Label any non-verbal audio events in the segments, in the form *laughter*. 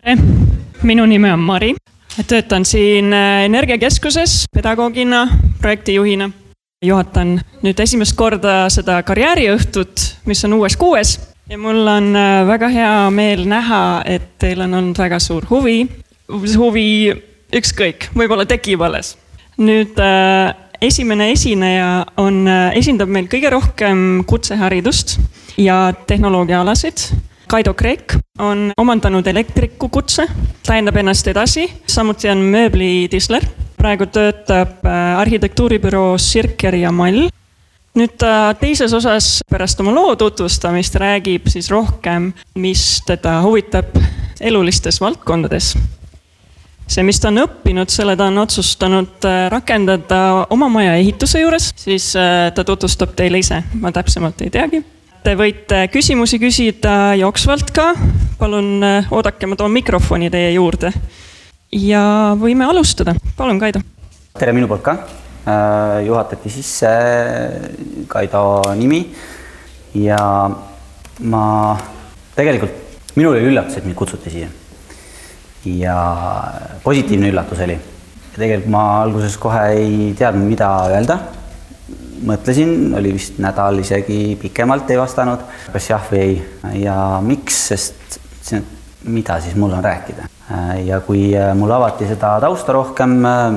tere, minu nimi on Mari. töötan siin äh, Energiakeskuses pedagoogina, projektijuhina. juhatan nüüd esimest korda seda karjääriõhtut, mis on uues kuues ja mul on äh, väga hea meel näha, et teil on olnud väga suur huvi, huvi ükskõik, võib-olla tekib alles. nüüd äh, esimene esineja on, esindab meil kõige rohkem kutseharidust ja tehnoloogiaalasid Kaido Kreek on omandanud elektriku kutse, täiendab ennast edasi, samuti on mööblidisler. praegu töötab äh, arhitektuuribüroos Sirker ja Mall. nüüd ta teises osas pärast oma loo tutvustamist räägib siis rohkem, mis teda huvitab elulistes valdkondades. See, mis ta on õppinud, selle ta on otsustanud äh, rakendada oma maja ehituse juures, siis äh, ta tutvustab teile ise, ma täpsemalt ei teagi Te võite küsimusi küsida jooksvalt ka. palun äh, oodake, ma toon mikrofoni teie juurde. ja võime alustada, palun, Kaido. tere minu poolt ka. Äh, juhatati sisse Kaido nimi ja ma tegelikult, minul oli üllatus, et mind kutsuti siia. ja positiivne üllatus oli. tegelikult ma alguses kohe ei teadnud, mida öelda mõtlesin, oli vist nädal isegi pikemalt ei vastanud, kas jah või ei? Ja miks, sest mida siis mul on rääkida. ja kui äh, mulle avati seda tausta rohkem, äh,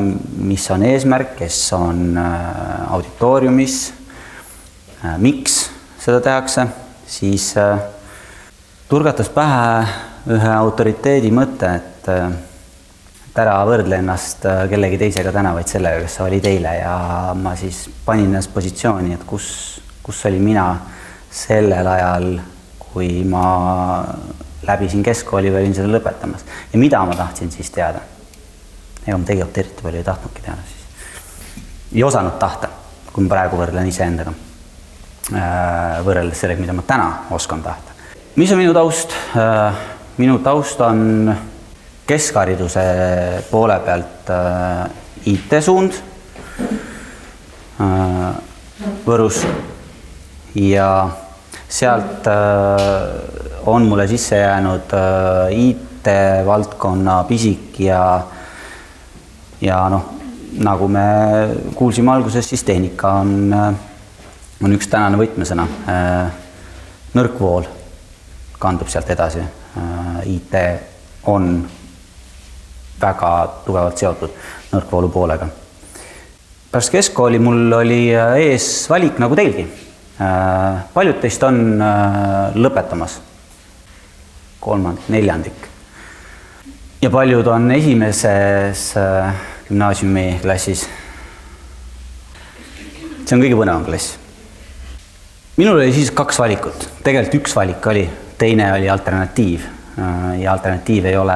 mis on eesmärk, kes on äh, auditooriumis, miks seda tehakse, siis turgatas pähe ühe autoriteedi mõte, et et ära võrdle ennast äh, kellegi teisega täna, vaid sellega, kes sa olid eile ja ma siis panin ennast positsiooni, et kus, kus olin mina sellel ajal, kui ma läbisin keskkooli või olin selle lõpetamas ja mida ma tahtsin siis teada. ega ma tegelikult eriti palju ei tahtnudki teada siis. ei osanud tahta, kui ma praegu võrdlen iseendaga. Äh, võrreldes sellega, mida ma täna oskan tahta. mis on minu taust? Äh, minu taust on keskhariduse poole pealt äh, IT-suund äh, Võrus ja sealt äh, on mulle sisse jäänud IT-valdkonna pisik ja ja noh, nagu me kuulsime alguses, siis tehnika on, on üks tänane võtmesõna. nõrkvool kandub sealt edasi. IT on väga tugevalt seotud nõrkvoolu poolega. pärast keskkooli mul oli äh, ees valik nagu teilgi. Äh, paljud teist on äh, lõpetamas, kolmandik, neljandik. ja paljud on esimeses gümnaasiumiklassis. see on kõige põnevam klass. minul oli siis kaks valikut, tegelikult üks valik oli, teine oli alternatiiv ja alternatiiv ei ole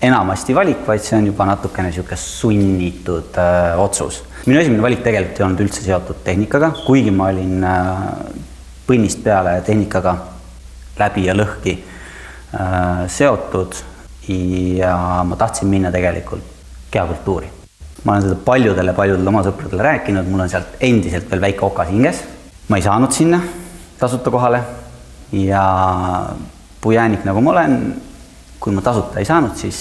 enamasti valik, vaid see on juba natukene niisugune sunnitud äh, otsus. minu esimene valik tegelikult ei olnud üldse seotud tehnikaga, kuigi ma olin äh, põnnist peale tehnikaga läbi ja lõhki äh, seotud ja ma tahtsin minna tegelikult kehakultuuri. ma olen seda paljudele-paljudele oma sõpradele rääkinud, mul on sealt endiselt veel väike okas hinges. ma ei saanud sinna tasuta kohale ja pujäänik, nagu ma olen, kui ma tasuta ei saanud, siis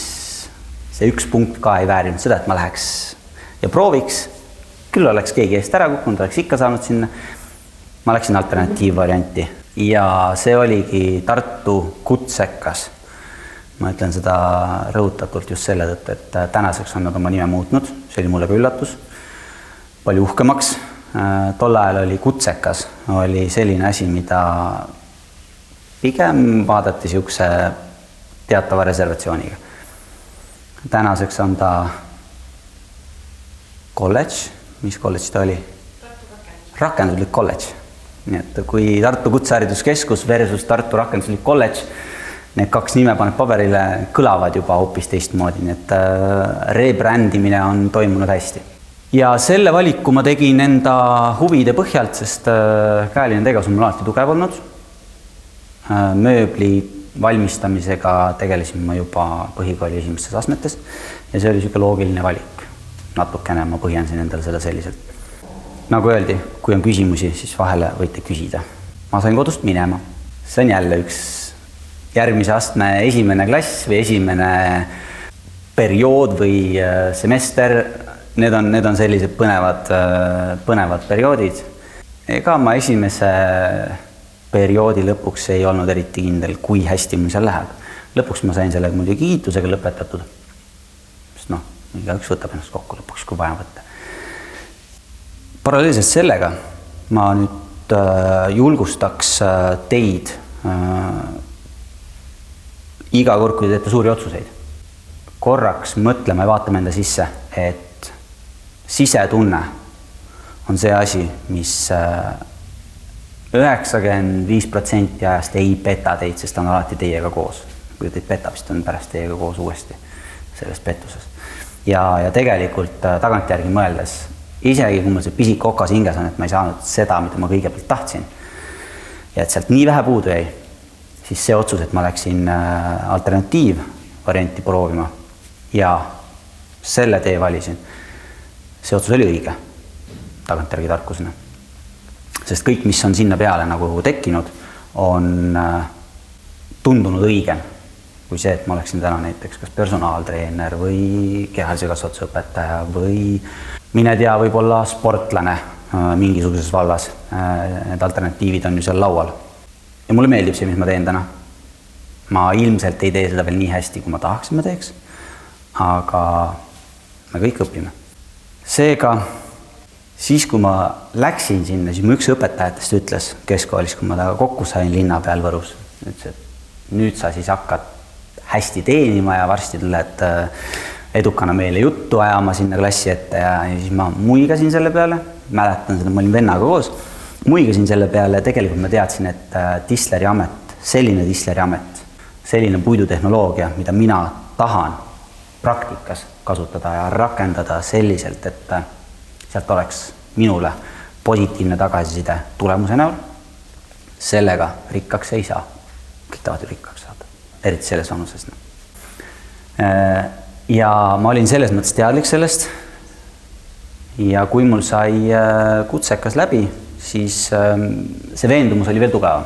see üks punkt ka ei väärinud seda, et ma läheks ja prooviks. küll oleks keegi eest ära kukkunud, oleks ikka saanud sinna. ma läksin alternatiivvarianti ja see oligi Tartu kutsekas. ma ütlen seda rõhutatult just selle tõttu, et tänaseks on nad oma nime muutnud, see oli mulle ka üllatus. palju uhkemaks. tol ajal oli kutsekas, oli selline asi, mida pigem vaadati niisuguse teatava reservatsiooniga. tänaseks on ta kolledž, mis kolledž ta oli? rakenduslik kolledž. nii et kui Tartu Kutsehariduskeskus versus Tartu Rakenduslik Kolledž, need kaks nime paned paberile, kõlavad juba hoopis teistmoodi, nii et äh, rebrändimine on toimunud hästi. ja selle valiku ma tegin enda huvide põhjalt, sest äh, käeline tegevus on mul alati tugev olnud. Äh, mööbli valmistamisega tegelesin ma juba põhikooli esimestes astmetes ja see oli niisugune loogiline valik. natukene ma põhjendasin endale seda selliselt. nagu öeldi, kui on küsimusi, siis vahele võite küsida. ma sain kodust minema, see on jälle üks järgmise astme esimene klass või esimene periood või äh, semester, need on, need on sellised põnevad, äh, põnevad perioodid. ega ma esimese perioodi lõpuks ei olnud eriti kindel, kui hästi mul seal läheb. lõpuks ma sain sellega muidugi kiitusega lõpetatud. sest noh, igaüks võtab ennast kokku lõpuks, kui vaja võtta. paralleelselt sellega ma nüüd äh, julgustaks äh, teid äh, iga kord, kui te teete suuri otsuseid, korraks mõtlema ja vaatama enda sisse, et sisetunne on see asi, mis äh, üheksakümmend viis protsenti ajast ei peta teid, sest ta on alati teiega koos. kui ta teid petab, siis ta on pärast teiega koos uuesti selles pettuses. ja, ja tegelikult äh, tagantjärgi mõeldes, isegi kui mul see pisik okas hinges on, et ma ei saanud seda, mida ma kõigepealt tahtsin, ja et sealt nii vähe puudu jäi, siis see otsus, et ma läksin äh, alternatiivvarianti proovima ja selle tee valisin, see otsus oli õige tagantjärgi tarkusena sest kõik, mis on sinna peale nagu tekkinud, on äh, tundunud õigem kui see, et ma oleksin täna näiteks kas personaaltreener või kehalise kasvatuse õpetaja või mine tea, võib-olla sportlane äh, mingisuguses vallas. Äh, need alternatiivid on ju seal laual. ja mulle meeldib see, mis ma teen täna. ma ilmselt ei tee seda veel nii hästi, kui ma tahaks, et ma teeks. aga me kõik õpime. seega siis, kui ma läksin sinna, siis mu üks õpetajatest ütles keskkoolis, kui ma temaga kokku sain linna peal Võrus, ütles, et nüüd sa siis hakkad hästi teenima ja varsti tuled äh, edukana meile juttu ajama sinna klassi ette ja, ja siis ma muigasin selle peale, mäletan seda, ma olin vennaga koos, muigasin selle peale, tegelikult ma teadsin, et äh, tisleri amet, selline tisleri amet, selline puidutehnoloogia, mida mina tahan praktikas kasutada ja rakendada selliselt, et äh, sealt oleks minule positiivne tagasiside tulemuse näol. sellega rikkaks ei saa. kõik tahavad ju rikkaks saada, eriti selles vanuses. Äh, ja ma olin selles mõttes teadlik sellest. ja kui mul sai äh, kutsekas läbi, siis ähm, see veendumus oli veel tugevam.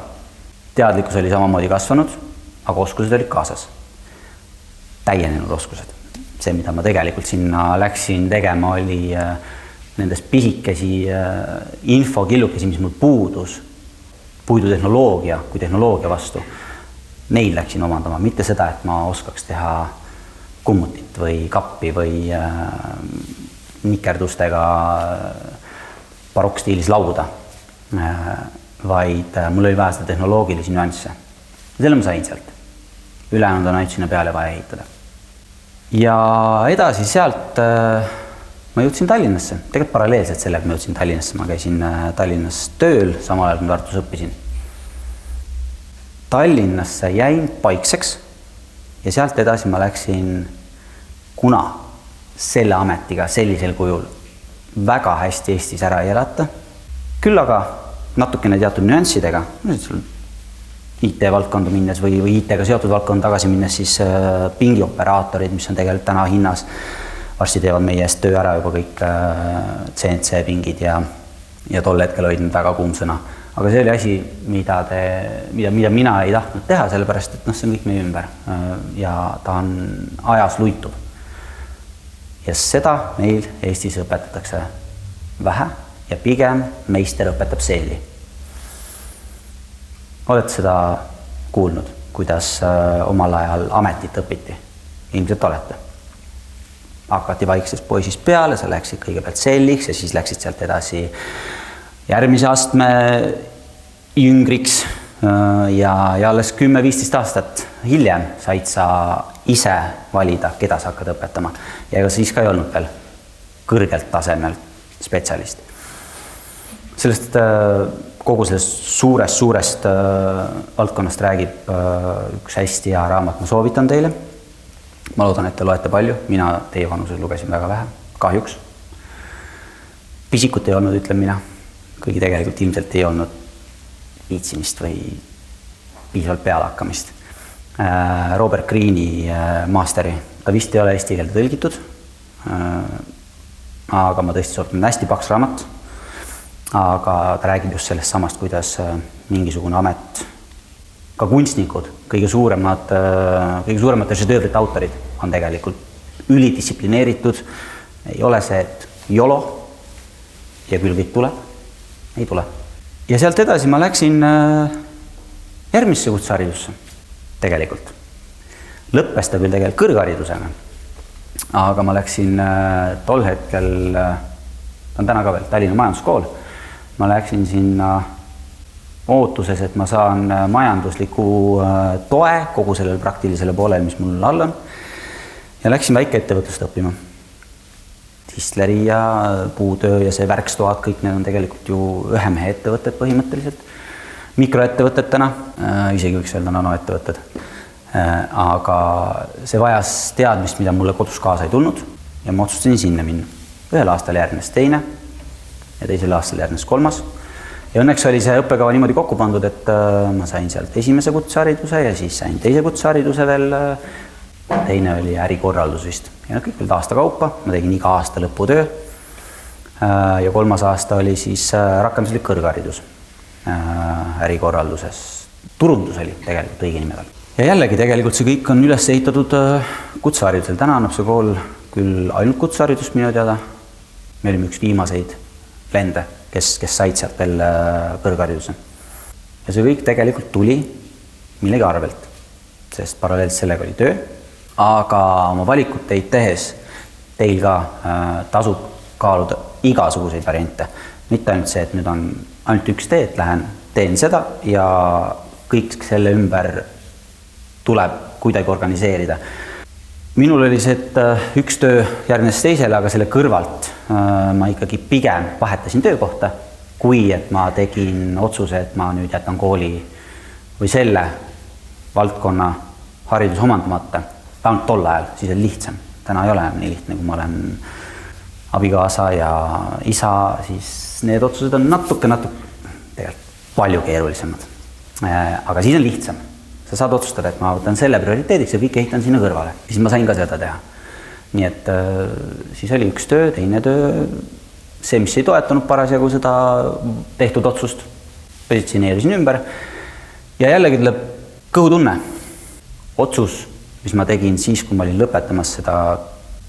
teadlikkus oli samamoodi kasvanud, aga oskused olid kaasas. täienenud oskused. see, mida ma tegelikult sinna läksin tegema, oli äh, nendest pisikesi äh, infokillukesi, mis mul puudus, puidutehnoloogia kui tehnoloogia vastu, neid läksin omandama, mitte seda, et ma oskaks teha kummutit või kappi või äh, nikerdustega barokkstiilis lauda äh,, vaid äh, mul oli vaja seda tehnoloogilisi nüansse. selle ma sain sealt. ülejäänud on ainult sinna peale vaja ehitada. ja edasi sealt äh, ma jõudsin Tallinnasse, tegelikult paralleelselt sellega ma jõudsin Tallinnasse, ma käisin äh, Tallinnas tööl, samal ajal kui ma Tartus õppisin. Tallinnasse jäin paikseks ja sealt edasi ma läksin, kuna selle ametiga sellisel kujul väga hästi Eestis ära ei elata, küll aga natukene teatud nüanssidega, IT-valdkonda minnes või, või IT-ga seotud valdkonda tagasi minnes, siis äh, pingioperaatorid, mis on tegelikult täna hinnas varsti teevad meie eest töö ära juba kõik CNC äh, pingid ja, ja tol hetkel olid nad väga kuum sõna. aga see oli asi, mida te, mida, mida mina ei tahtnud teha, sellepärast et noh, see on kõik meie ümber äh, ja ta on ajas luitub. ja seda meil Eestis õpetatakse vähe ja pigem meister õpetab selli. olete seda kuulnud, kuidas äh, omal ajal ametit õpiti? ilmselt olete hakati vaiksest poisist peale, sa läksid kõigepealt selliks ja siis läksid sealt edasi järgmise astme jüngriks. ja, ja alles kümme-viisteist aastat hiljem said sa ise valida, keda sa hakkad õpetama ja ega siis ka ei olnud veel kõrgelt tasemel spetsialist. sellest äh, kogu sellest suurest-suurest äh, valdkonnast räägib äh, üks hästi hea raamat, ma soovitan teile ma loodan, et te loete palju, mina teie vanuses lugesin väga vähe, kahjuks. pisikut ei olnud, ütlen mina, kuigi tegelikult ilmselt ei olnud viitsimist või piisavalt pealehakkamist. Äh, Robert Greeni äh, Masteri, ta vist ei ole eesti keelde tõlgitud. Äh, aga ma tõesti soovitan, hästi paks raamat. aga ta räägib just sellest samast, kuidas mingisugune amet ka kunstnikud, kõige suuremad, kõige suuremate žedöövrite autorid on tegelikult ülidistsiplineeritud, ei ole see, et jolo ja küll kõik tuleb, ei tule. ja sealt edasi ma läksin järgmisse kutseharidusse tegelikult. lõppes ta küll tegelikult kõrgharidusega, aga ma läksin tol hetkel, ta on täna ka veel Tallinna Majanduskool, ma läksin sinna ootuses, et ma saan äh, majandusliku äh, toe kogu sellele praktilisele poolele, mis mul all on. ja läksin väikeettevõtlust õppima. distleri ja puutöö ja see värkstoad, kõik need on tegelikult ju ühe mehe ettevõtted põhimõtteliselt. mikroettevõtetena, äh, isegi võiks öelda nanoettevõtted. aga see vajas teadmist, mida mulle kodus kaasa ei tulnud ja ma otsustasin sinna minna. ühel aastal järgnes teine ja teisel aastal järgnes kolmas ja õnneks oli see õppekava niimoodi kokku pandud, et äh, ma sain sealt esimese kutsehariduse ja siis sain teise kutsehariduse veel. Äh, teine oli ärikorraldus vist ja kõik olid aasta kaupa, ma tegin iga aasta lõputöö. Äh, ja kolmas aasta oli siis rakenduslik kõrgharidus ärikorralduses. turundus oli tegelikult õige nime tal. ja jällegi tegelikult see kõik on üles ehitatud kutseharidusel, täna annab see kool küll ainult kutseharidust minu teada. me olime üks viimaseid lende kes, kes said sealt veel äh, kõrghariduse. ja see kõik tegelikult tuli millegi arvelt, sest paralleelselt sellega oli töö, aga oma valikuteid tehes teil ka äh, tasub kaaluda igasuguseid variante, mitte ainult see, et nüüd on ainult üks tee, et lähen teen seda ja kõik selle ümber tuleb kuidagi organiseerida minul oli see, et äh, üks töö järgnes teisele, aga selle kõrvalt äh, ma ikkagi pigem vahetasin töökohta, kui et ma tegin otsuse, et ma nüüd jätan kooli või selle valdkonna hariduse omandamata. vähemalt tol ajal, siis oli lihtsam, täna ei ole enam nii lihtne, kui ma olen abikaasa ja isa, siis need otsused on natuke, natuke, tegelikult palju keerulisemad. Äh, aga siis on lihtsam sa saad otsustada, et ma võtan selle prioriteediks ja kõik ehitan sinna kõrvale. siis ma sain ka seda teha. nii et äh, siis oli üks töö, teine töö, see, mis ei toetanud parasjagu seda tehtud otsust, positsioneerisin ümber. ja jällegi tuleb kõhutunne, otsus, mis ma tegin siis, kui ma olin lõpetamas seda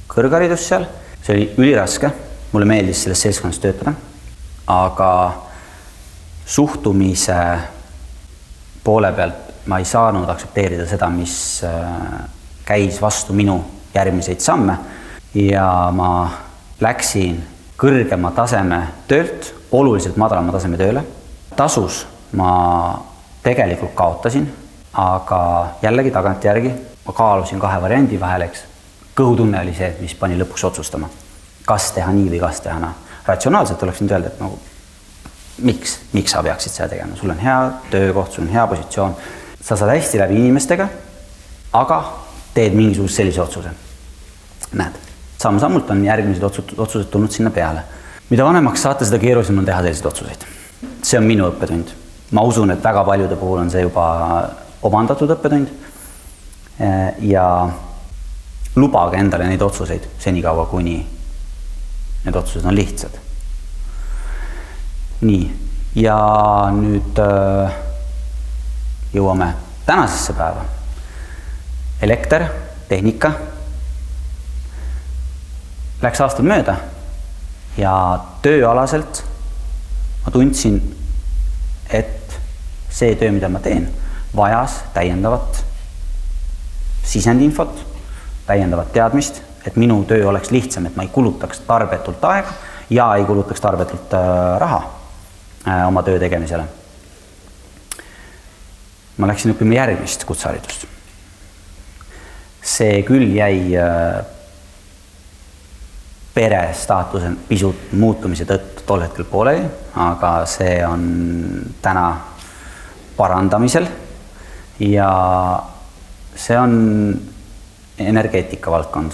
kõrgharidust seal, see oli üliraske, mulle meeldis selles seltskonnas töötada, aga suhtumise poole pealt ma ei saanud aktsepteerida seda, mis äh, käis vastu minu järgmiseid samme ja ma läksin kõrgema taseme töölt oluliselt madalama taseme tööle. tasus ma tegelikult kaotasin, aga jällegi tagantjärgi ma kaalusin kahe variandi vahel, eks. kõhutunne oli see, mis pani lõpuks otsustama, kas teha nii või kas teha naa. ratsionaalselt oleks võinud öelda, et nagu miks, miks sa peaksid seda tegema, sul on hea töökoht, sul on hea positsioon sa saad hästi läbi inimestega, aga teed mingisuguse sellise otsuse. näed, samm-sammult on järgmised otsused, otsused tulnud sinna peale. mida vanemaks saate, seda keerulisem on teha selliseid otsuseid. see on minu õppetund. ma usun, et väga paljude puhul on see juba omandatud õppetund. ja lubage endale neid otsuseid senikaua, kuni need otsused on lihtsad. nii, ja nüüd äh, jõuame tänasesse päeva. elekter, tehnika. Läks aastad mööda ja tööalaselt ma tundsin, et see töö, mida ma teen, vajas täiendavat sisendinfot, täiendavat teadmist, et minu töö oleks lihtsam, et ma ei kulutaks tarbetult aega ja ei kulutaks tarbetult äh, raha äh, oma töö tegemisele ma läksin õppima järgmist kutseharidust. see küll jäi äh, pere staatuse pisut muutumise tõttu tol hetkel pooleli, aga see on täna parandamisel ja see on energeetika valdkond.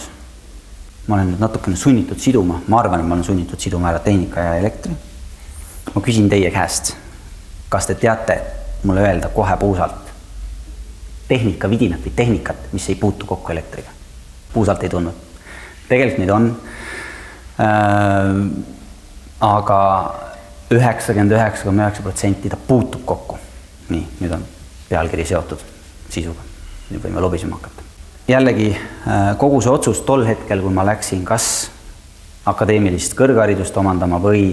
ma olen nüüd natukene sunnitud siduma, ma arvan, et ma olen sunnitud siduma ära tehnika ja elektri. ma küsin teie käest, kas te teate, mulle öelda kohe puusalt tehnikavidinat või tehnikat, mis ei puutu kokku elektriga. puusalt ei tulnud. tegelikult neid on äh,. aga üheksakümmend üheksa koma üheksa protsenti ta puutub kokku. nii, nüüd on pealkiri seotud sisuga. nüüd võime lobisema hakata. jällegi äh, kogu see otsus tol hetkel, kui ma läksin kas akadeemilist kõrgharidust omandama või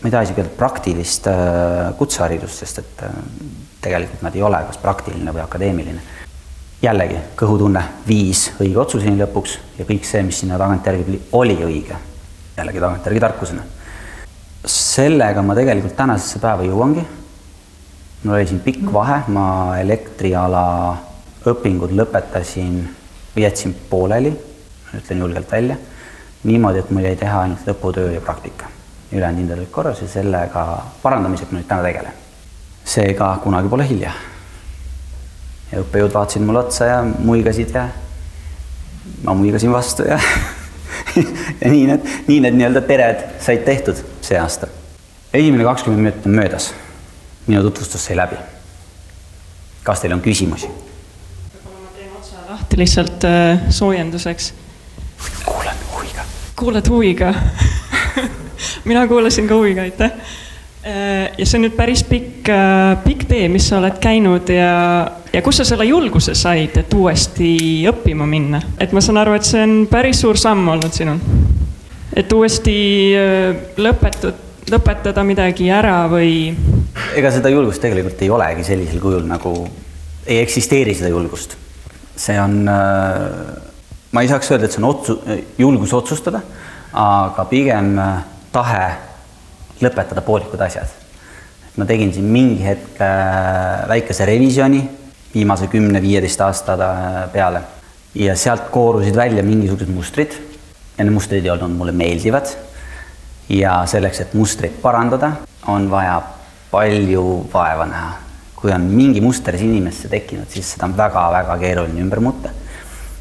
ma ei taha isegi öelda praktilist äh, kutseharidust, sest et äh, tegelikult nad ei ole kas praktiline või akadeemiline. jällegi kõhutunne viis õige otsuseni lõpuks ja kõik see, mis sinna tagantjärgi tuli, oli õige. jällegi tagantjärgi tarkusena. sellega ma tegelikult tänasesse päeva jõuangi. mul oli siin pikk vahe, ma elektriala õpingud lõpetasin, jätsin pooleli, ütlen julgelt välja, niimoodi, et mul jäi teha ainult lõputöö ja praktika. ülejäänud hinded olid korras ja sellega parandamisega ma nüüd täna tegelen. Seega kunagi pole hilja. ja õppejõud vaatasid mulle otsa ja muigasid ja ma muigasin vastu ja *laughs* ja nii need, nii need nii-öelda pered said tehtud see aasta. esimene kakskümmend minutit on möödas. minu tutvustus sai läbi. kas teil on küsimusi? lahti lihtsalt äh, soojenduseks. kuulan huviga. kuulad huviga *laughs* mina kuulasin ka huviga, aitäh. Äh, ja see on nüüd päris pikk, äh, pikk tee, mis sa oled käinud ja, ja kust sa selle julguse said, et uuesti õppima minna? et ma saan aru, et see on päris suur samm olnud sinul. et uuesti lõpetud, lõpetada midagi ära või? ega seda julgust tegelikult ei olegi sellisel kujul nagu, ei eksisteeri seda julgust see on, äh, ma ei saaks öelda, et see on otsu-, julgus otsustada, aga pigem äh, tahe lõpetada poolikud asjad. ma tegin siin mingi hetk äh, väikese revisjoni viimase kümne-viieteist aasta peale ja sealt koorusid välja mingisugused mustrid ja need mustrid ei olnud mulle meeldivad. ja selleks, et mustrit parandada, on vaja palju vaeva näha kui on mingi muster inimesse tekkinud, siis seda on väga-väga keeruline ümber muuta.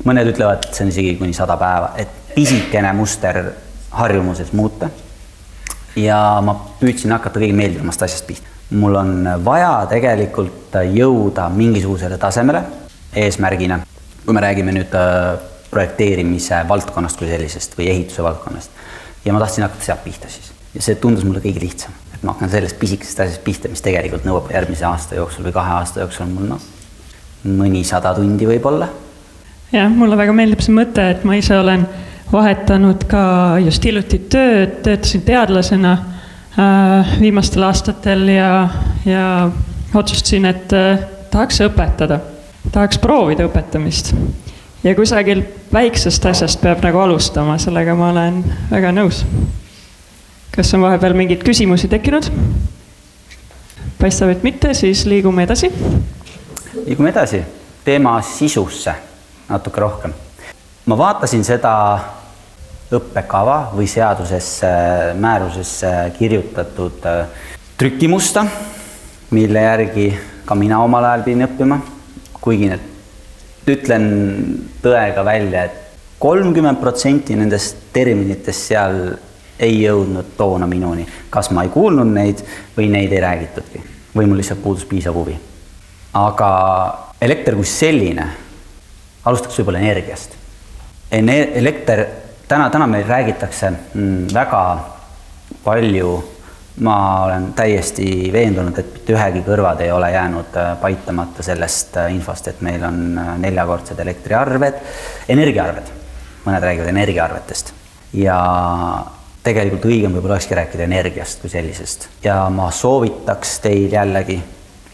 mõned ütlevad, et see on isegi kuni sada päeva, et pisikene muster harjumuses muuta. Ja ma püüdsin hakata kõige meeldivamast asjast pihta. mul on vaja tegelikult jõuda mingisugusele tasemele eesmärgina, kui me räägime nüüd äh, projekteerimise valdkonnast kui sellisest või ehituse valdkonnast. ja ma tahtsin hakata sealt pihta siis ja see tundus mulle kõige lihtsam ma hakkan sellest pisikesest asjast pihta, mis tegelikult nõuab järgmise aasta jooksul või kahe aasta jooksul mul noh, mõnisada tundi võib-olla. jah, mulle väga meeldib see mõte, et ma ise olen vahetanud ka just hiljuti tööd, töötasin teadlasena äh, viimastel aastatel ja, ja otsustasin, et äh, tahaks õpetada, tahaks proovida õpetamist. ja kusagil väiksest asjast peab nagu alustama, sellega ma olen väga nõus kas on vahepeal mingeid küsimusi tekkinud? paistab, et mitte, siis liigume edasi. liigume edasi teema sisusse natuke rohkem. Ma vaatasin seda õppekava või seadusesse, määrusesse kirjutatud äh, trükimusta, mille järgi ka mina omal ajal pidin õppima, kuigi need, ütlen tõega välja et, et kolmkümmend protsenti nendest terminitest seal ei jõudnud toona minuni. kas ma ei kuulnud neid või neid ei räägitudki või mul lihtsalt puudus piisav huvi. aga elekter kui selline, alustaks võib-olla energiast. Elekter, täna, täna meil räägitakse mm, väga palju, ma olen täiesti veendunud, et mitte ühegi kõrvad ei ole jäänud äh, paitamata sellest äh, infost, et meil on äh, neljakordsed elektriarved, energiaarved, mõned räägivad energiaarvetest ja tegelikult õigem võib-olla olekski rääkida energiast kui sellisest ja ma soovitaks teil jällegi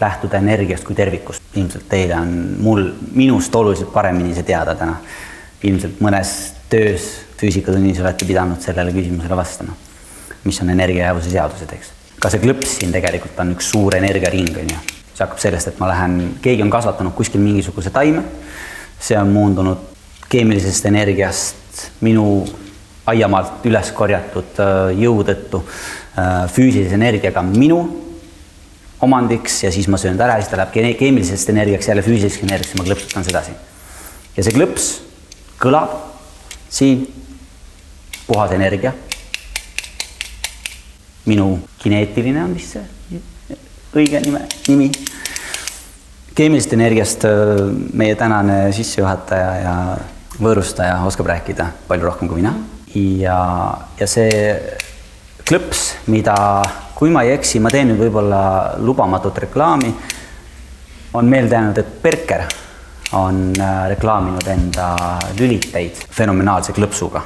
lähtuda energiast kui tervikust. ilmselt teile on mul, minust oluliselt paremini see teada täna. Ilmselt mõnes töös füüsikatunnis olete pidanud sellele küsimusele vastama, mis on energiajäävuse seadused, eks. ka see klõps siin tegelikult on üks suur energiaring, on ju. see hakkab sellest, et ma lähen, keegi on kasvatanud kuskil mingisuguse taime, see on muundunud keemilisest energiast minu aiamaalt üles korjatud äh, jõu tõttu äh, füüsilise energiaga minu omandiks ja siis ma söön ta ära siis ta läheb keemilisest energiaks jälle füüsiliseks energiaks ja ma klõpsutan sedasi. ja see klõps kõlab siin, puhas energia. minu kineetiline on vist see õige nime, nimi. keemilisest energiast äh, meie tänane sissejuhataja ja võõrustaja oskab rääkida palju rohkem kui mina ja, ja see klõps, mida, kui ma ei eksi, ma teen nüüd võib-olla lubamatut reklaami. on meelde jäänud, et Berker on äh, reklaaminud enda lüliteid fenomenaalse klõpsuga.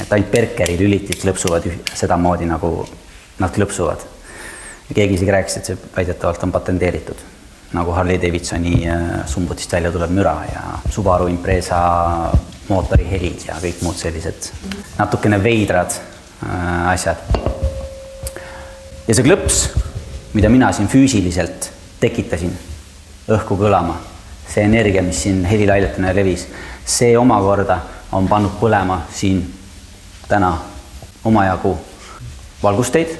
et ainult Berkeri lülitid klõpsuvad sedamoodi, nagu nad klõpsuvad. keegi isegi rääkis, et see väidetavalt on patenteeritud, nagu Harley Davidsoni äh, sumbutist välja tuleb müra ja Subaru Impreza mootori helid ja kõik muud sellised natukene veidrad äh, asjad. ja see klõps, mida mina siin füüsiliselt tekitasin õhku kõlama see energia, mis siin helilailetena levis, see omakorda on pannud põlema siin täna omajagu valgusteid.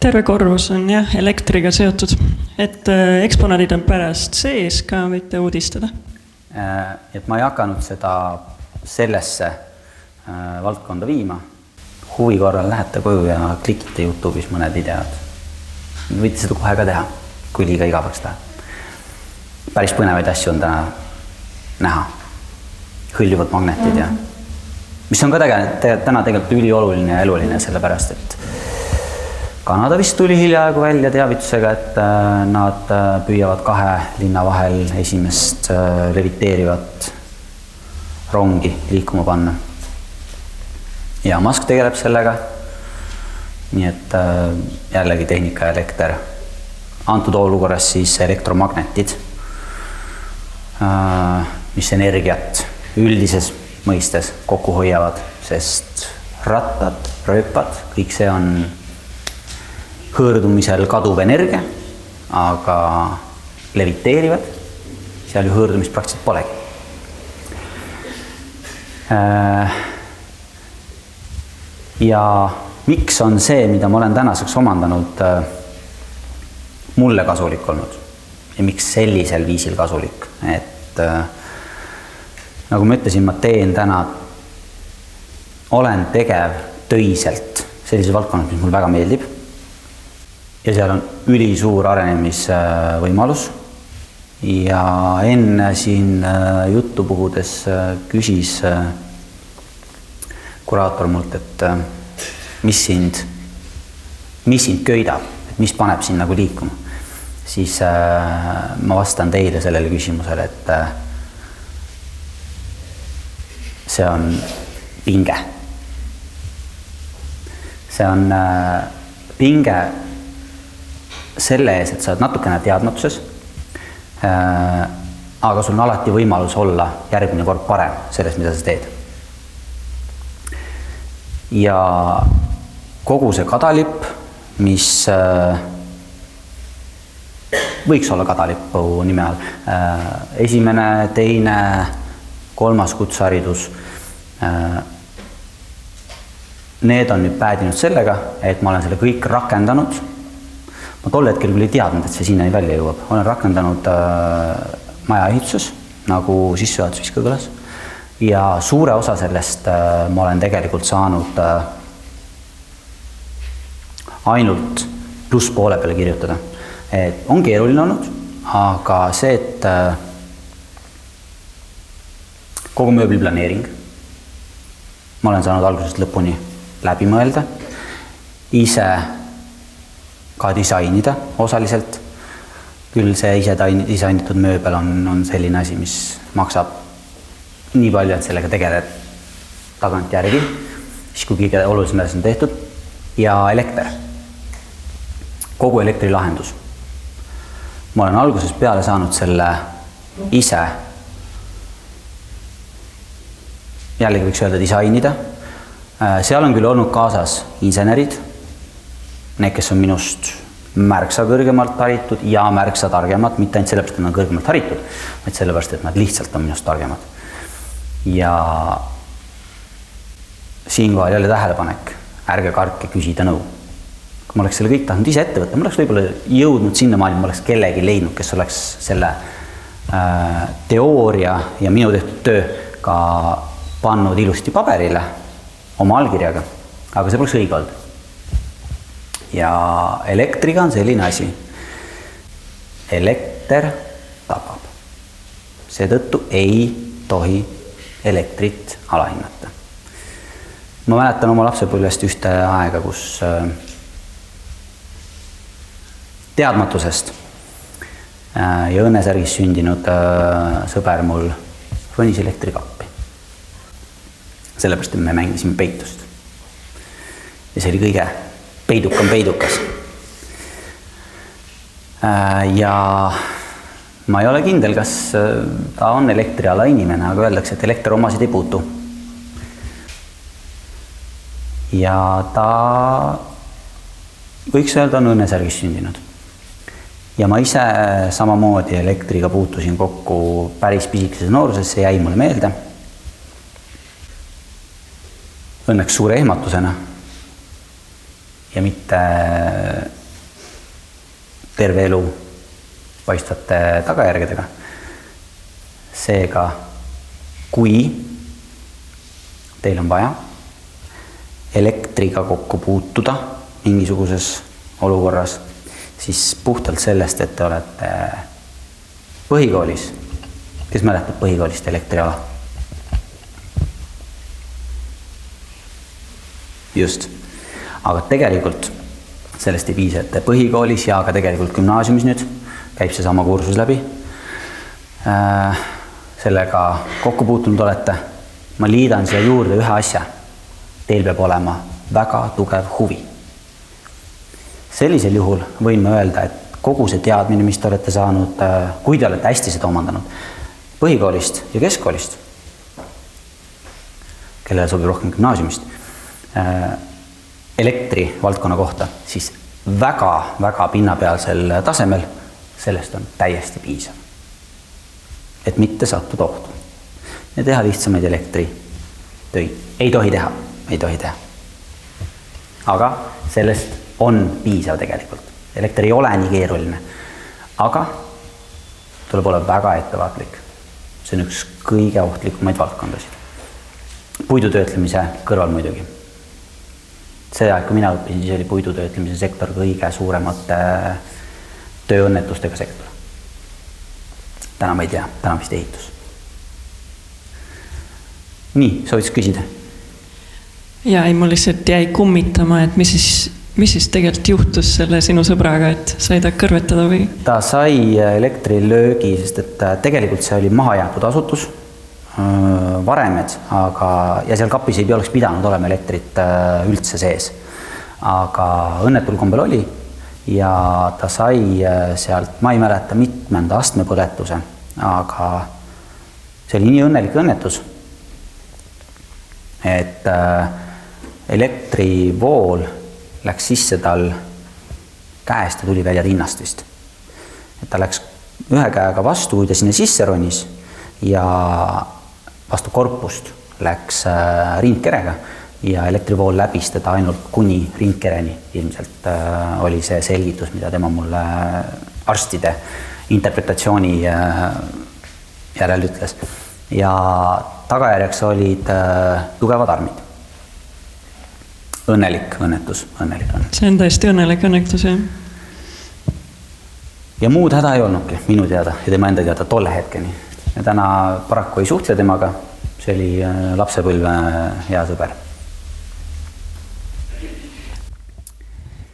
terve korrus on jah elektriga seotud, et äh, eksponaadid on pärast sees ka, võite uudistada. Äh, et ma ei hakanud seda sellesse äh, valdkonda viima. huvi korral lähete koju ja klikite Youtube'is mõned videod. võite seda kohe ka teha, kui liiga igavaks läheb päris põnevaid asju on täna näha. hõljuvad magnetid ja mis on ka tegelikult täna tegelikult ülioluline ja eluline, sellepärast et Kanada vist tuli hiljaaegu välja teavitusega, et äh, nad äh, püüavad kahe linna vahel esimest äh, leviteerivat rongi liikuma panna. ja Musk tegeleb sellega. nii et jällegi tehnika ja elekter. antud olukorras siis elektromagnetid mis energiat üldises mõistes kokku hoiavad, sest rattad, rööpad, kõik see on hõõrdumisel kaduv energia, aga leviteerivad, seal ju hõõrdumist praktiliselt polegi. Äh, ja miks on see, mida ma olen tänaseks omandanud, äh, mulle kasulik olnud ja miks sellisel viisil kasulik et äh, nagu ma ütlesin, ma teen täna, olen tegev töiselt sellises valdkonnas, mis mulle väga meeldib. ja seal on ülisuur arenemisvõimalus. ja enne siin äh, juttu puhudes äh, küsis kuraator mult, et mis sind, mis sind köidab, et mis paneb sind nagu liikuma siis äh, ma vastan teile sellele küsimusele, et äh, see on pinge. see on äh, pinge selle ees, et sa oled natukene teadmatuses aga sul on alati võimalus olla järgmine kord parem selles, mida sa teed. ja kogu see kadalipp, mis äh, võiks olla kadalipu nime all. Äh, esimene, teine, kolmas kutseharidus. Äh, need on nüüd päädinud sellega, et ma olen selle kõik rakendanud. ma tol hetkel küll ei teadnud, et see sinnani välja jõuab, olen rakendanud äh, maja ehituses, nagu sissejuhatuses ka kõlas. ja suure osa sellest ma olen tegelikult saanud ainult plusspoole peale kirjutada et on keeruline olnud, aga see, et äh, kogu mööbliplaneering, ma olen saanud algusest lõpuni läbi mõelda, ise ka disainida osaliselt. küll see ise disainitud mööbel on, on selline asi, mis maksab nii palju, et sellega tegeled tagantjärgi, siis kui kõige olulisem asi on tehtud. Ja elekter, kogu elektrilahendus ma olen algusest peale saanud selle ise, jällegi võiks öelda disainida. Äh, seal on küll olnud kaasas insenerid, need, kes on minust märksa kõrgemalt haritud ja märksa targemad, mitte ainult sellepärast, et nad on kõrgemalt haritud, vaid sellepärast, et nad lihtsalt on minust targemad. ja siinkohal jälle tähelepanek, ärge kartke küsida nõu ma oleks selle kõik tahtnud ise ette võtta, ma oleks võib-olla jõudnud sinnamaani, ma oleks kellegi leidnud, kes oleks selle äh, teooria ja minu tehtud töö ka pannud ilusti paberile oma allkirjaga, aga see poleks õige olnud. ja elektriga on selline asi. elekter tapab. seetõttu ei tohi elektrit alahinnata. ma mäletan oma lapsepõlvest ühte aega, kus äh, teadmatusest Äh, ja Õnnesärgis sündinud äh, sõber mul ronis elektrikappi. sellepärast, et me mängisime peitust. ja see oli kõige peidukam peidukas. Äh, ja ma ei ole kindel, kas ta on elektriala inimene, aga öeldakse, et elekter omasid ei puutu. ja ta võiks öelda, on Õnnesärgis sündinud ja ma ise samamoodi elektriga puutusin kokku päris pisikeses nooruses, see jäi mulle meelde. Õnneks suure ehmatusena. ja mitte terve elu paistvate tagajärgedega. seega, kui teil on vaja elektriga kokku puutuda mingisuguses olukorras siis puhtalt sellest, et te olete põhikoolis, kes mäletab põhikoolist elektriala? just, aga tegelikult sellest ei piisa, et põhikoolis ja ka tegelikult gümnaasiumis nüüd käib seesama kursus läbi. Äh, sellega kokku puutunud olete. ma liidan siia juurde ühe asja. Teil peab olema väga tugev huvi sellisel juhul võin ma öelda, et kogu see teadmine, mis te olete saanud, äh, kui te olete hästi seda omandanud põhikoolist ja keskkoolist, kellele sobib rohkem gümnaasiumist, äh, elektrivaldkonna kohta, siis väga-väga pinnapealsel tasemel sellest on täiesti piisav. et mitte sattuda ohtu ja teha lihtsamaid elektritöid. ei tohi teha, ei tohi teha. aga sellest on piisav tegelikult. elekter ei ole nii keeruline. aga tuleb olla väga ettevaatlik. see on üks kõige ohtlikumaid valdkondasid. puidu töötlemise kõrval muidugi. see aeg, kui mina õppisin, siis oli puidu töötlemise sektor kõige suuremate tööõnnetustega sektor. täna ma ei tea, täna vist ehitus. nii, sooviks küsida? ja ei, mul lihtsalt jäi kummitama, et mis siis mis siis tegelikult juhtus selle sinu sõbraga, et sai ta kõrvetada või? ta sai elektrilöögi, sest et äh, tegelikult see oli mahajäetud asutus, äh, varemed, aga, ja seal kapis ei oleks pidanud olema elektrit äh, üldse sees. aga õnnetul kombel oli ja ta sai sealt, ma ei mäleta, mitmenda astme põletuse, aga see oli nii õnnelik õnnetus, et elektrivool läks sisse tal käest ja tuli välja rinnast vist. et ta läks ühe käega vastu, kui ta sinna sisse ronis ja vastu korpust läks äh, rindkerega ja elektrivool läbis teda ainult kuni rindkereni, ilmselt äh, oli see selgitus, mida tema mulle arstide interpretatsiooni äh, järel ütles. ja tagajärjeks olid tugevad armid õnnelik õnnetus, õnnelik õnnetus. see on tõesti õnnelik õnnetus, jah. ja muud häda ei olnudki minu teada ja tema enda teada tolle hetkeni. ja täna paraku ei suhtle temaga, see oli äh, lapsepõlve äh, hea sõber.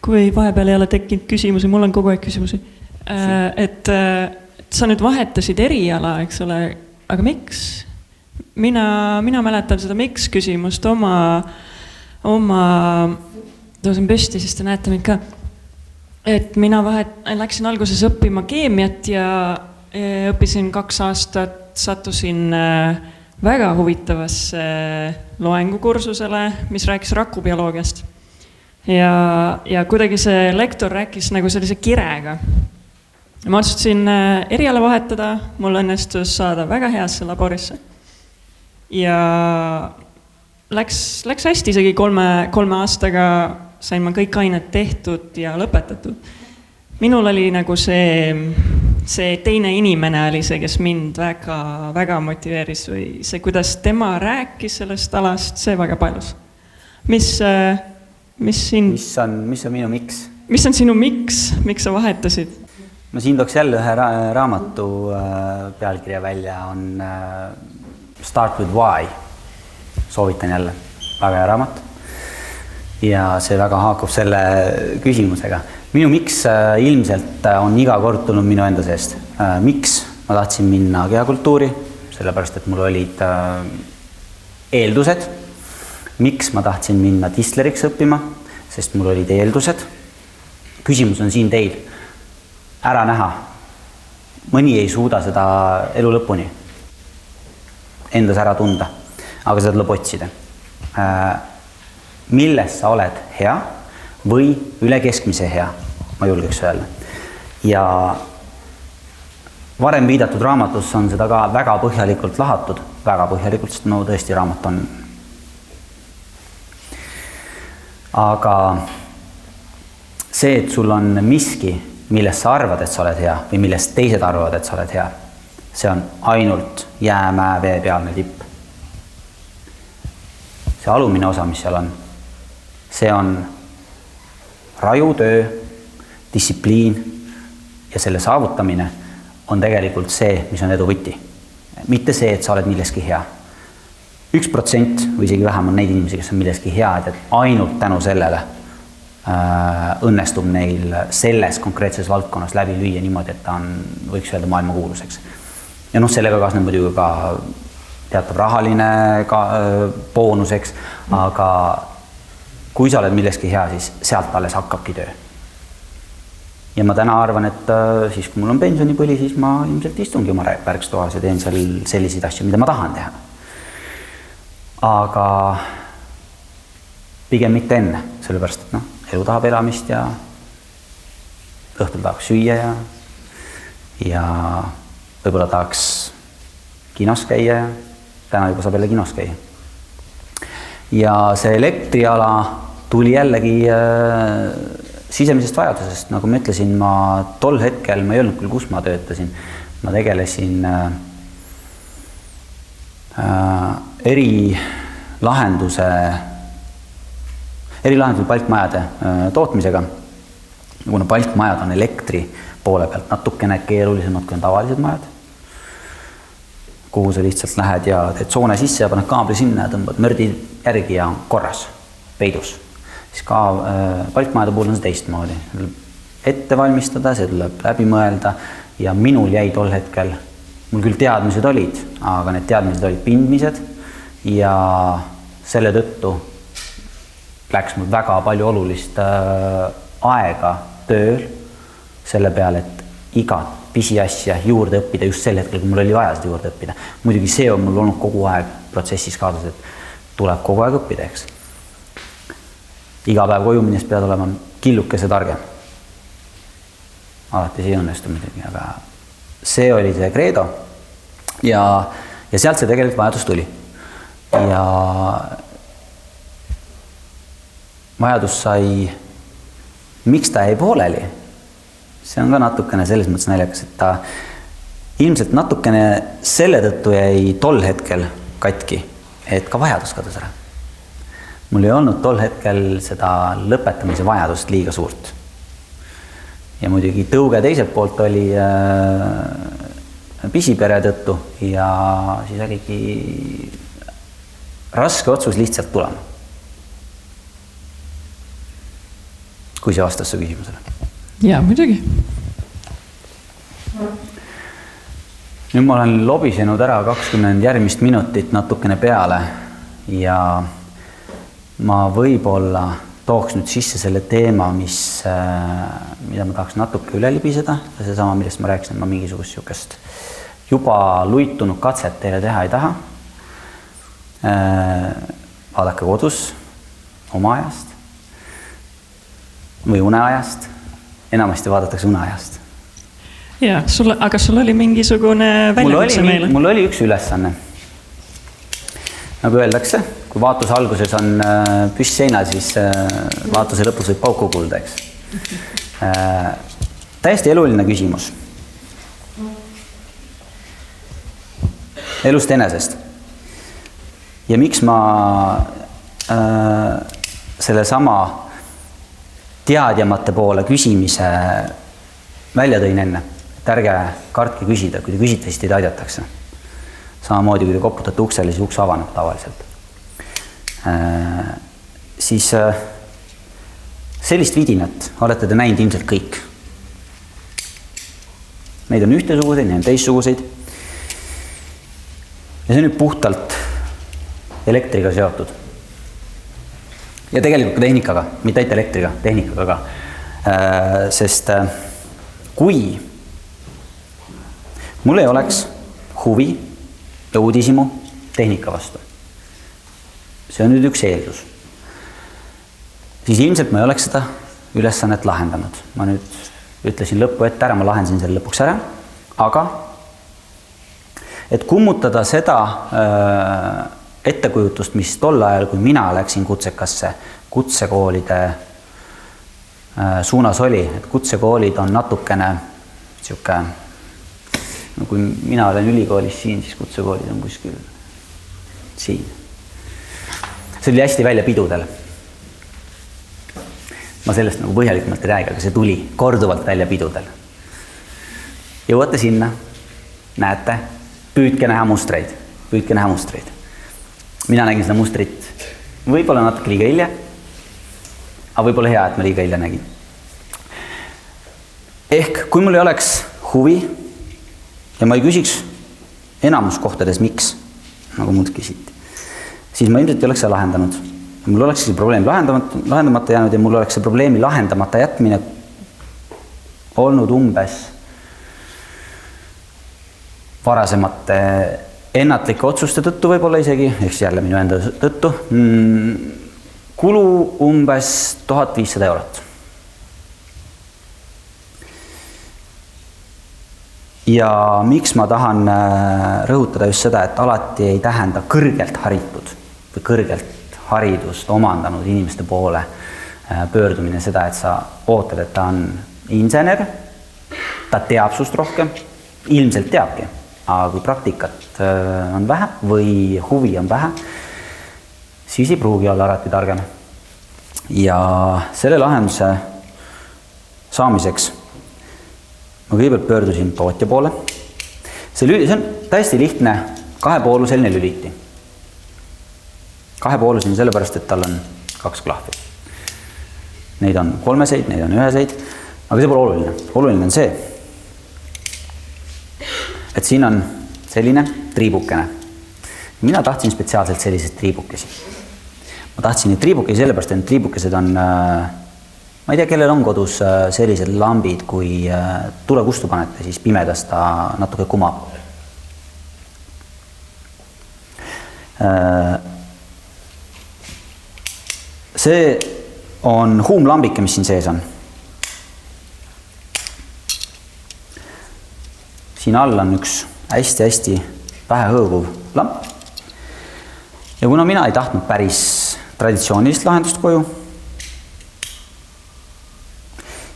kui vahepeal ei ole tekkinud küsimusi, mul on kogu aeg küsimusi. Äh, et sa nüüd vahetasid eriala, eks ole, aga miks? mina, mina mäletan seda miks küsimust oma äh, oma, tõusen püsti, siis te näete mind ka. et mina vahet-, läksin alguses õppima keemiat ja õppisin kaks aastat, sattusin äh, väga huvitavasse loengukursusele, mis rääkis rakubioloogiast. ja, ja kuidagi see lektor rääkis nagu sellise kirega. ma otsustasin äh, eriala vahetada, mul õnnestus saada väga heasse laborisse. ja läks, läks hästi, isegi kolme, kolme aastaga sain ma kõik ained tehtud ja lõpetatud. minul oli nagu see, see teine inimene oli see, kes mind väga, väga motiveeris või see, kuidas tema rääkis sellest alast, see väga palus. mis, mis sind. mis on, mis on minu miks? mis on sinu miks, miks sa vahetasid? ma siin tooks jälle ühe ra raamatu äh, pealkirja välja, on äh, Start with why soovitan jälle, väga hea raamat. ja see väga haakub selle küsimusega. minu miks äh, ilmselt äh, on iga kord tulnud minu enda seest äh,. miks ma tahtsin minna kehakultuuri, sellepärast et mul olid eeldused. miks ma tahtsin minna distleriks õppima, sest mul olid eeldused. küsimus on siin teil, ära näha. mõni ei suuda seda elu lõpuni endas ära tunda, aga seda tuleb otsida äh,. milles sa oled hea või üle keskmise hea, ma julgeks öelda. ja varem viidatud raamatus on seda ka väga põhjalikult lahatud, väga põhjalikult, sest no tõesti, raamat on. aga see, et sul on miski, millest sa arvad, et sa oled hea või millest teised arvavad, et sa oled hea, see on ainult jäämäe veepealne tipp. See alumine osa, mis seal on, see on raju töö, distsipliin ja selle saavutamine on tegelikult see, mis on edu võti. mitte see, et sa oled milleski hea. üks protsent või isegi vähem on neid inimesi, kes on milleski head, et ainult tänu sellele äh, õnnestub neil selles konkreetses valdkonnas läbi lüüa niimoodi, et ta on, võiks öelda, maailmakuulus, eks. ja noh, sellega kaasneb muidugi ka teatav rahaline ka boonus, eks, aga kui sa oled milleski hea, siis sealt alles hakkabki töö. ja ma täna arvan, et siis, kui mul on pensionipõli, siis ma ilmselt istungi oma pärkstoas ja teen seal selliseid asju, mida ma tahan teha. aga pigem mitte enne, sellepärast et noh, elu tahab elamist ja õhtul tahaks süüa ja, ja võib-olla tahaks kinos käia ja täna juba saab jälle kinos käia ja see elektriala tuli jällegi äh, sisemisest vajadusest, nagu ma ütlesin, ma tol hetkel, ma ei öelnud küll, kus ma töötasin, ma tegelesin äh, äh, erilahenduse, erilahenduse palkmajade äh, tootmisega. kuna palkmajad on elektri poole pealt natukene keerulisemad kui tavalised majad kuhu sa lihtsalt lähed ja teed soone sisse ja paned kaabli sinna ja tõmbad mördi järgi ja korras, peidus. siis ka äh, palkmajade puhul on see teistmoodi, ette valmistada, see tuleb läbi mõelda ja minul jäi tol hetkel, mul küll teadmised olid, aga need teadmised olid pindmised ja selle tõttu läks mul väga palju olulist äh, aega tööl selle peale, et igat pisiasja juurde õppida just sel hetkel, kui mul oli vaja seda juurde õppida. muidugi see on mul olnud kogu aeg protsessis kaasas, et tuleb kogu aeg õppida, eks. iga päev koju minnes pead olema killukese targem. alati see ei õnnestu muidugi, aga see oli see kreedo. ja, ja sealt see tegelikult vajadus tuli. ja vajadus sai, miks ta jäi pooleli see on ka natukene selles mõttes naljakas, et ta ilmselt natukene selle tõttu jäi tol hetkel katki, et ka vajadus kadus ära. mul ei olnud tol hetkel seda lõpetamise vajadust liiga suurt. ja muidugi tõuge teiselt poolt oli äh, pisipere tõttu ja siis oligi raske otsus lihtsalt tulema. kui see vastas su küsimusele jaa, muidugi. nüüd ma olen lobisenud ära kakskümmend järgmist minutit natukene peale ja ma võib-olla tooks nüüd sisse selle teema, mis, äh, mida ma tahaks natuke üle libiseda, seesama, millest ma rääkisin, ma mingisugust niisugust juba luitunud katset teile teha ei taha. Äh, vaadake kodus oma ajast või uneajast enamasti vaadatakse uneajast. ja sul, aga sul oli mingisugune väljakutse meile? mul oli üks ülesanne. nagu öeldakse, kui vaatuse alguses on äh, püss seinal, siis äh, vaatuse lõpus võib pauku kuulda, eks. Äh, täiesti eluline küsimus. elust enesest. ja miks ma äh, sellesama teadjamate poole küsimise välja tõin enne, et ärge kartke küsida, kui te küsite, siis teid aidatakse. samamoodi, kui te koputate uksele, siis uks avaneb tavaliselt äh,. siis äh, sellist vidinat olete te näinud ilmselt kõik. neid on ühtesuguseid, neid on teistsuguseid. ja see on nüüd puhtalt elektriga seotud. Ja tegelikult ka tehnikaga, mitte ainult elektriga, tehnikaga ka. Äh, sest äh, kui mul ei oleks huvi ja uudishimu tehnika vastu, see on nüüd üks eeldus, siis ilmselt ma ei oleks seda ülesannet lahendanud. ma nüüd ütlesin lõppu ette ära, ma lahendasin selle lõpuks ära, aga et kummutada seda äh, ettekujutust, mis tol ajal, kui mina läksin kutsekasse, kutsekoolide äh, suunas oli, et kutsekoolid on natukene niisugune no kui mina olen ülikoolis siin, siis kutsekoolid on kuskil siin. see oli hästi välja pidudel. ma sellest nagu põhjalikumalt ei räägi, aga see tuli korduvalt välja pidudel. jõuate sinna, näete, püüdke näha mustreid, püüdke näha mustreid. Mina nägin seda mustrit võib-olla natuke liiga hilja. aga võib-olla hea, et ma liiga hilja nägin. ehk kui mul ei oleks huvi ja ma ei küsiks enamus kohtades, miks, nagu mult küsiti, siis ma ilmselt ei oleks seda lahendanud. mul oleks see probleem lahendamata, lahendamata jäänud ja mul oleks see probleemi lahendamata jätmine olnud umbes varasemate ennatlike otsuste tõttu võib-olla isegi, siis jälle minu enda tõttu mm,, kulu umbes tuhat viissada eurot. Ja miks ma tahan äh, rõhutada just seda, et alati ei tähenda kõrgelt haritud või kõrgelt haridust omandanud inimeste poole äh, pöördumine seda, et sa ootad, et ta on insener, ta teab sust rohkem, ilmselt teabki, aga kui praktikat äh, on vähe või huvi on vähe, siis ei pruugi olla alati targem. ja selle lahenduse saamiseks ma kõigepealt pöördusin tootja poole. see lüli, see on täiesti lihtne kahepooluseline lüliti. kahepooluseni sellepärast, et tal on kaks klahvi. Neid on kolmeseid, neid on üheseid, aga see pole oluline, oluline on see, et siin on selline triibukene. mina tahtsin spetsiaalselt selliseid triibukesi. ma tahtsin neid triibukesi sellepärast, et need triibukesed on äh, ma ei tea, kellel on kodus äh, sellised lambid, kui äh, tule kustu panete, siis pimedas ta natuke kumab. See on huumlambike, mis siin sees on. Siin all on üks hästi-hästi vähehõõguv lamp. ja kuna mina ei tahtnud päris traditsioonilist lahendust koju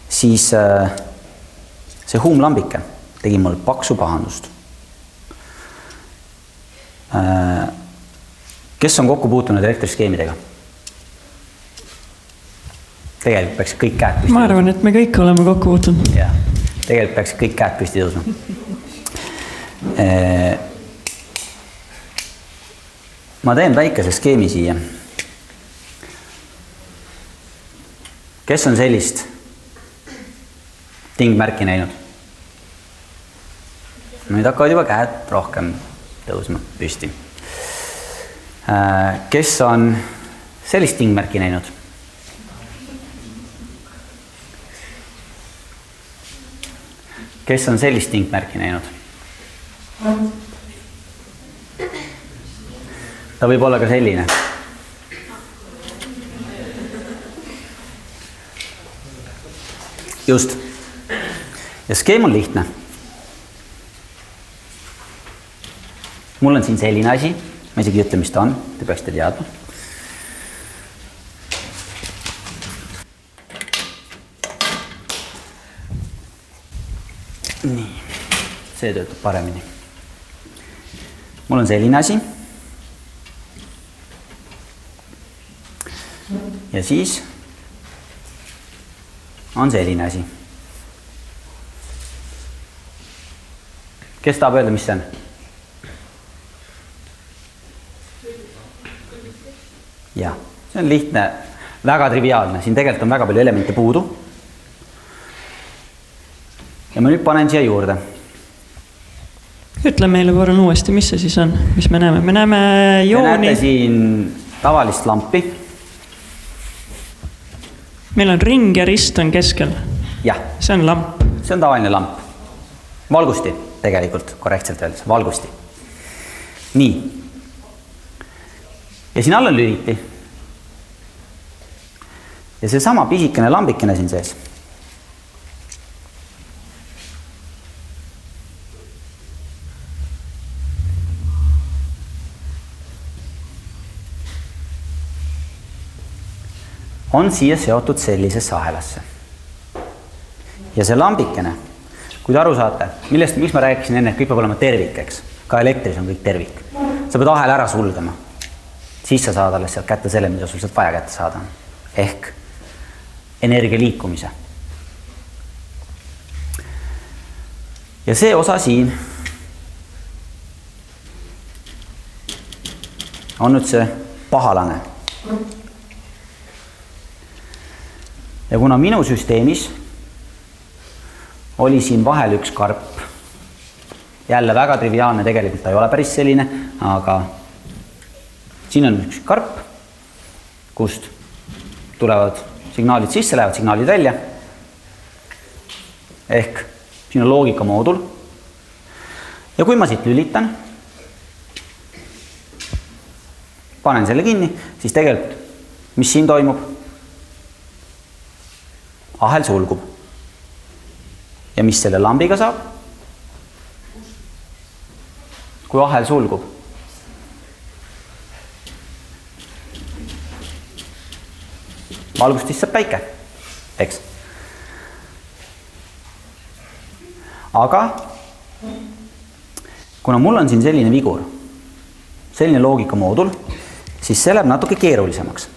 siis äh, see huumlambike tegi mul paksu pahandust. Äh, kes on kokku puutunud elektriskeemidega? tegelikult peaks kõik käed püsti. ma arvan, et me kõik oleme kokku puutunud. jah, tegelikult peaks kõik käed püsti tõusma. Ma teen väikese skeemi siia. kes on sellist tingmärki näinud? nüüd hakkavad juba käed rohkem tõusma püsti. Äh, kes on sellist tingmärki näinud? kes on sellist tingmärki näinud? Ta võib olla ka selline just ja skeem on lihtne. mul on siin selline asi, ma isegi ei ütle, mis ta on, te peaksite teadma. nii, see töötab paremini. Mul on selline asi. ja siis on selline asi kes tahab öelda, mis see on? jah, see on lihtne, väga triviaalne, siin tegelikult on väga palju elemente puudu. ja ma nüüd panen siia juurde ütle meile palun uuesti, mis see siis on, mis me näeme, me näeme Te jooni näete, siin tavalist lampi, meil on ring ja rist on keskel, jah, see on lamp see on tavaline lamp. valgusti tegelikult, korrektselt öeldes, valgusti. nii. ja siin all on lüliti. ja seesama pisikene lambikene siin sees. On siia seotud sellisesse ahelasse ja see lambikene, kui te aru saate, millest, miks ma rääkisin enne, et kõik peab olema tervik, eks, ka elektris on kõik tervik. sa pead ahela ära sulgema, siis sa saad alles sealt kätte selle, mida sul sealt vaja kätte saada on. ehk energia liikumise. ja see osa siin on nüüd see pahalane. Ja kuna minu süsteemis oli siin vahel üks karp. jälle väga triviaalne, tegelikult ta ei ole päris selline, aga siin on üks karp, kust tulevad signaalid sisse, lähevad signaalid välja. ehk siin on loogikamoodul. ja kui ma siit lülitan, panen selle kinni, siis tegelikult, mis siin toimub? Ahel sulgub ja mis selle lambiga saab? kui ahel sulgub. valgustist saab päike, eks. aga kuna mul on siin selline vigur, selline loogikamoodul, siis see läheb natuke keerulisemaks.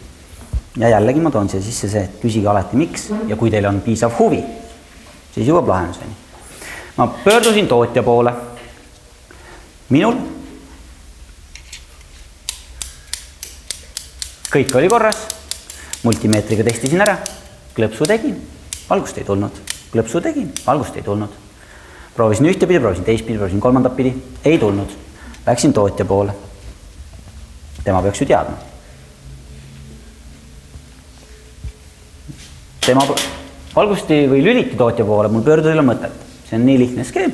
Ja jällegi ma toon siia sisse see, et küsige alati, miks ja kui teil on piisav huvi siis jõuab lahenduseni. ma pöördusin tootja poole. minul kõik oli korras, multimeetriga testisin ära, klõpsu tegin, valgust ei tulnud, klõpsu tegin, valgust ei tulnud. proovisin ühtepidi, proovisin teistpidi, proovisin kolmandat pidi, ei tulnud. Läksin tootja poole. tema peaks ju teadma. Tema valgusti või lüliti tootja poole, mul pöörduda ei ole mõtet, see on nii lihtne skeem.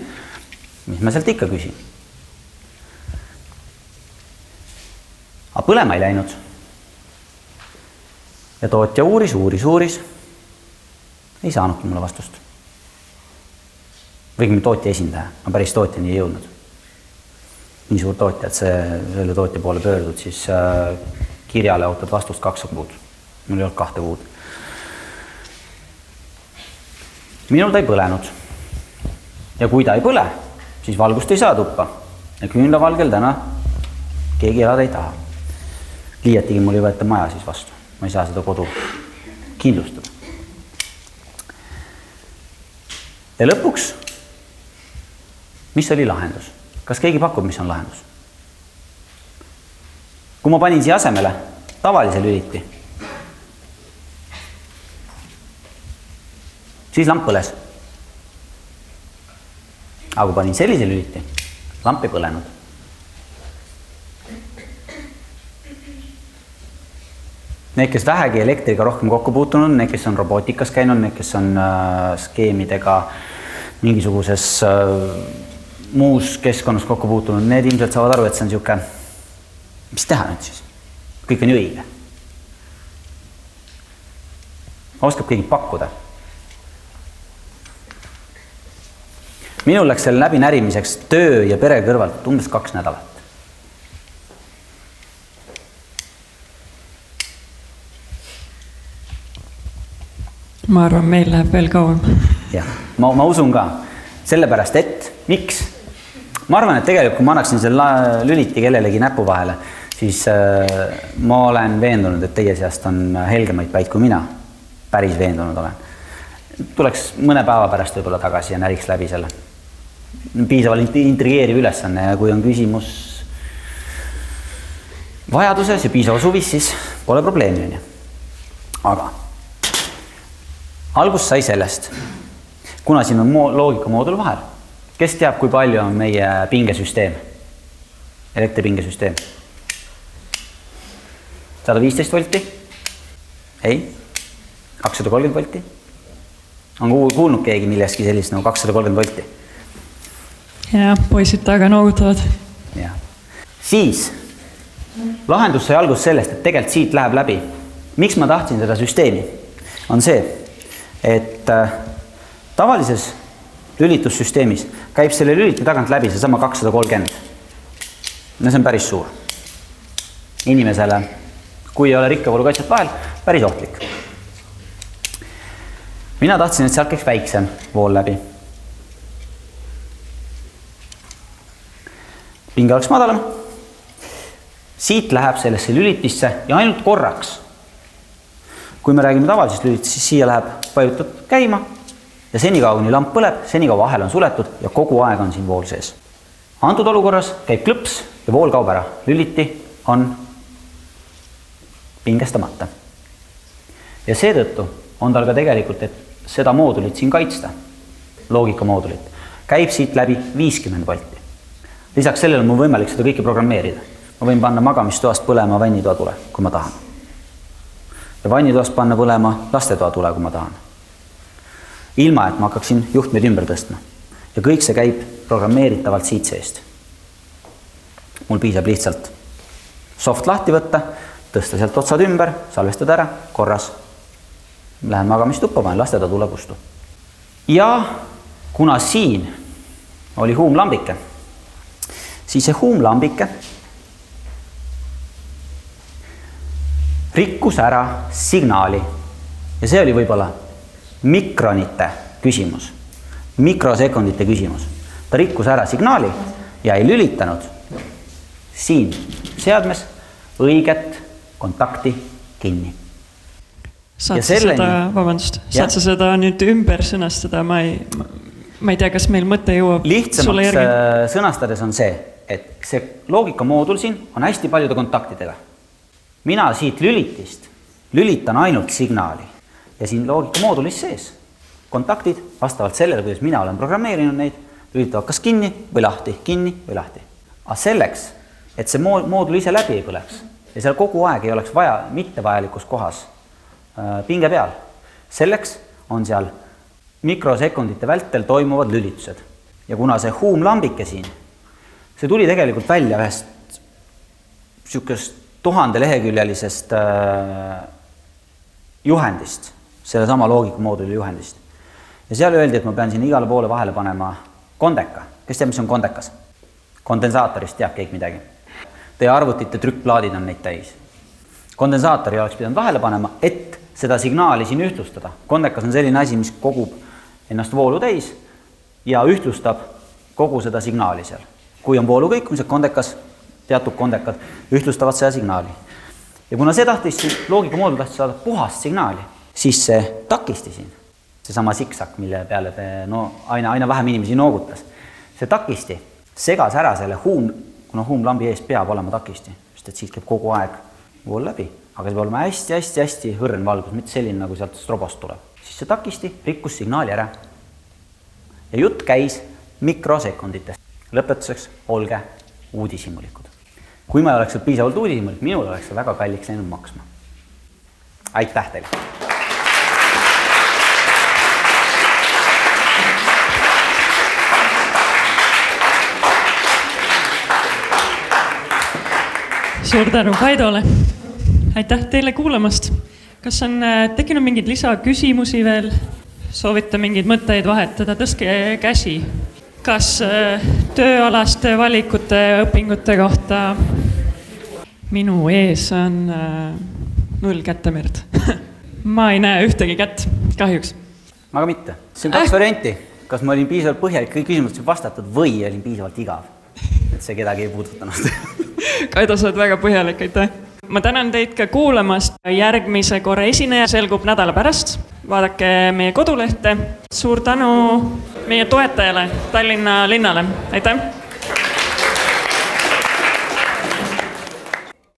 mis ma sealt ikka küsin? aga põlema ei läinud. ja tootja uuris, uuris, uuris. ei saanudki mulle vastust. või õigemini tootja esindaja, ma päris tootjani ei jõudnud. nii suur tootja, et see, selle tootja poole pöördud, siis äh, kirjale ootad vastust kaks kuud. mul ei olnud kahte kuud minul ta ei põlenud. ja kui ta ei põle, siis valgust ei saa tuppa. ja küünlavalgel täna keegi elada ei taha. liiatigi mul ei võeta maja siis vastu, ma ei saa seda kodu kindlustada. ja lõpuks, mis oli lahendus? kas keegi pakub, mis on lahendus? kui ma panin siia asemele tavalise lüliti siis lamp põles. aga kui panin sellise lüliti, lamp ei põlenud. Need, kes vähegi elektriga rohkem kokku puutunud, need, kes on robootikas käinud, need, kes on äh, skeemidega mingisuguses äh, muus keskkonnas kokku puutunud, need ilmselt saavad aru, et see on niisugune, mis teha nüüd siis, kõik on ju õige. oskab keegi pakkuda minul läks selle läbinärimiseks töö ja pere kõrvalt umbes kaks nädalat. ma arvan, meil läheb veel kauem. jah, ma, ma usun ka, sellepärast et miks? ma arvan, et tegelikult, kui ma annaksin selle lüliti kellelegi näpu vahele, siis äh, ma olen veendunud, et teie seast on helgemaid päid kui mina. päris veendunud olen. tuleks mõne päeva pärast võib-olla tagasi ja näriks läbi selle piisavalt intrigeeriv ülesanne ja kui on küsimus vajaduses ja piisavas huvis, siis pole probleemi, onju. aga algus sai sellest, kuna siin on loogikamoodul vahel, kes teab, kui palju on meie pingesüsteem, elektripingesüsteem? sada viisteist volti? ei, kakssada kolmkümmend volti? on kuulnud keegi millestki sellist nagu kakssada kolmkümmend volti? Jah, poisid taga noogutavad. jah, siis lahendus sai alguse sellest, et tegelikult siit läheb läbi. miks ma tahtsin seda süsteemi, on see, et äh, tavalises lülitussüsteemis käib selle lüliti tagant läbi seesama kakssada kolmkümmend. no see on päris suur. inimesele, kui ei ole rikkavoolukaitset vahel, päris ohtlik. mina tahtsin, et sealt käiks väiksem vool läbi. Pinge oleks madalam siit läheb sellesse lülitisse ja ainult korraks. kui me räägime tavalisest lülitist, siis siia läheb, vajutad käima ja senikaua, kuni lamp põleb, senikaua vahel on suletud ja kogu aeg on siin vool sees. antud olukorras käib klõps ja vool kaob ära, lüliti on pingestamata. ja seetõttu on tal ka tegelikult, et seda moodulit siin kaitsta, loogikamoodulit, käib siit läbi viiskümmend volti. Lisaks sellele on mul võimalik seda kõike programmeerida ma võin panna magamistoast põlema vannitoa tule, kui ma tahan. ja vannitoast panna põlema lastetoa tule, kui ma tahan. ilma, et ma hakkaksin juhtmeid ümber tõstma. ja kõik see käib programmeeritavalt siit seest. mul piisab lihtsalt soft lahti võtta, tõsta sealt otsad ümber, salvestada ära, korras. Lähen magamistuppa, panen lastetoa tule kustu. ja kuna siin oli huumlambike, siis see huumlambike rikkus ära signaali. ja see oli võib-olla mikronite küsimus, mikrosekundite küsimus. ta rikkus ära signaali ja ei lülitanud siin seadmes õiget kontakti kinni. saad sa selleni... seda, vabandust, saad sa seda nüüd ümber sõnastada, ma ei, ma ei tea, kas meil mõte jõuab lihtsamaks äh, sõnastades on see, et see loogikamoodul siin on hästi paljude kontaktidega mina siit lülitist lülitan ainult signaali ja siin loogikamoodulis sees kontaktid vastavalt sellele, kuidas mina olen programmeerinud neid, lülitavad kas kinni või lahti, kinni või lahti. aga selleks, et see moodul ise läbi ei põleks ja seal kogu aeg ei oleks vaja mittevajalikus kohas äh, pinge peal, selleks on seal mikrosekundite vältel toimuvad lülitused. ja kuna see huumlambike siin, see tuli tegelikult välja ühest niisugust tuhandeleheküljelisest äh, juhendist, sellesama loogikamooduli juhendist. ja seal öeldi, et ma pean sinna igale poole vahele panema kondeka. kes teab, mis on kondekas? kondensaatorist teab keegi midagi? Teie arvutite trükkplaadid on neid täis. kondensaatori oleks pidanud vahele panema, et seda signaali siin ühtlustada. kondekas on selline asi, mis kogub ennast voolu täis ja ühtlustab kogu seda signaali seal. Kui on voolu kõikumised, kondekas teatud kondekad ühtlustavad seda signaali. ja kuna see tahtis, loogikamoodul tahtis saada puhast signaali, siis see takisti siin, seesama siksak, mille peale te no aina, aina vähem inimesi noogutas, see takisti segas ära selle huum, kuna huumlambi ees peab olema takisti, sest et siit käib kogu aeg vool läbi, aga see peab olema hästi-hästi-hästi hõrn valgus, mitte selline, nagu sealt strobost tuleb. siis see takisti rikkus signaali ära. ja jutt käis mikrosekunditest. Lõpetuseks olge uudishimulikud kui ma ei oleks olnud piisavalt uudishimulik, minul oleks see väga kalliks läinud maksma. aitäh teile! suur tänu Kaidole. aitäh teile kuulamast. kas on äh, tekkinud mingeid lisaküsimusi veel? soovite mingeid mõtteid vahetada, tõstke käsi kas äh, tööalaste valikute õpingute kohta minu ees on äh, null kätemerd *laughs* ma ei näe ühtegi kätt, kahjuks. ma ka mitte, siin on kaks äh. varianti, kas ma olin piisavalt põhjalik, kõik küsimused vastatud või olin piisavalt igav. et see kedagi ei puudutanud *laughs* Kaido, sa oled väga põhjalik, aitäh ma tänan teid ka kuulamast, järgmise korra esineja selgub nädala pärast. Vaadake meie kodulehte. suur tänu meie toetajale, Tallinna linnale, aitäh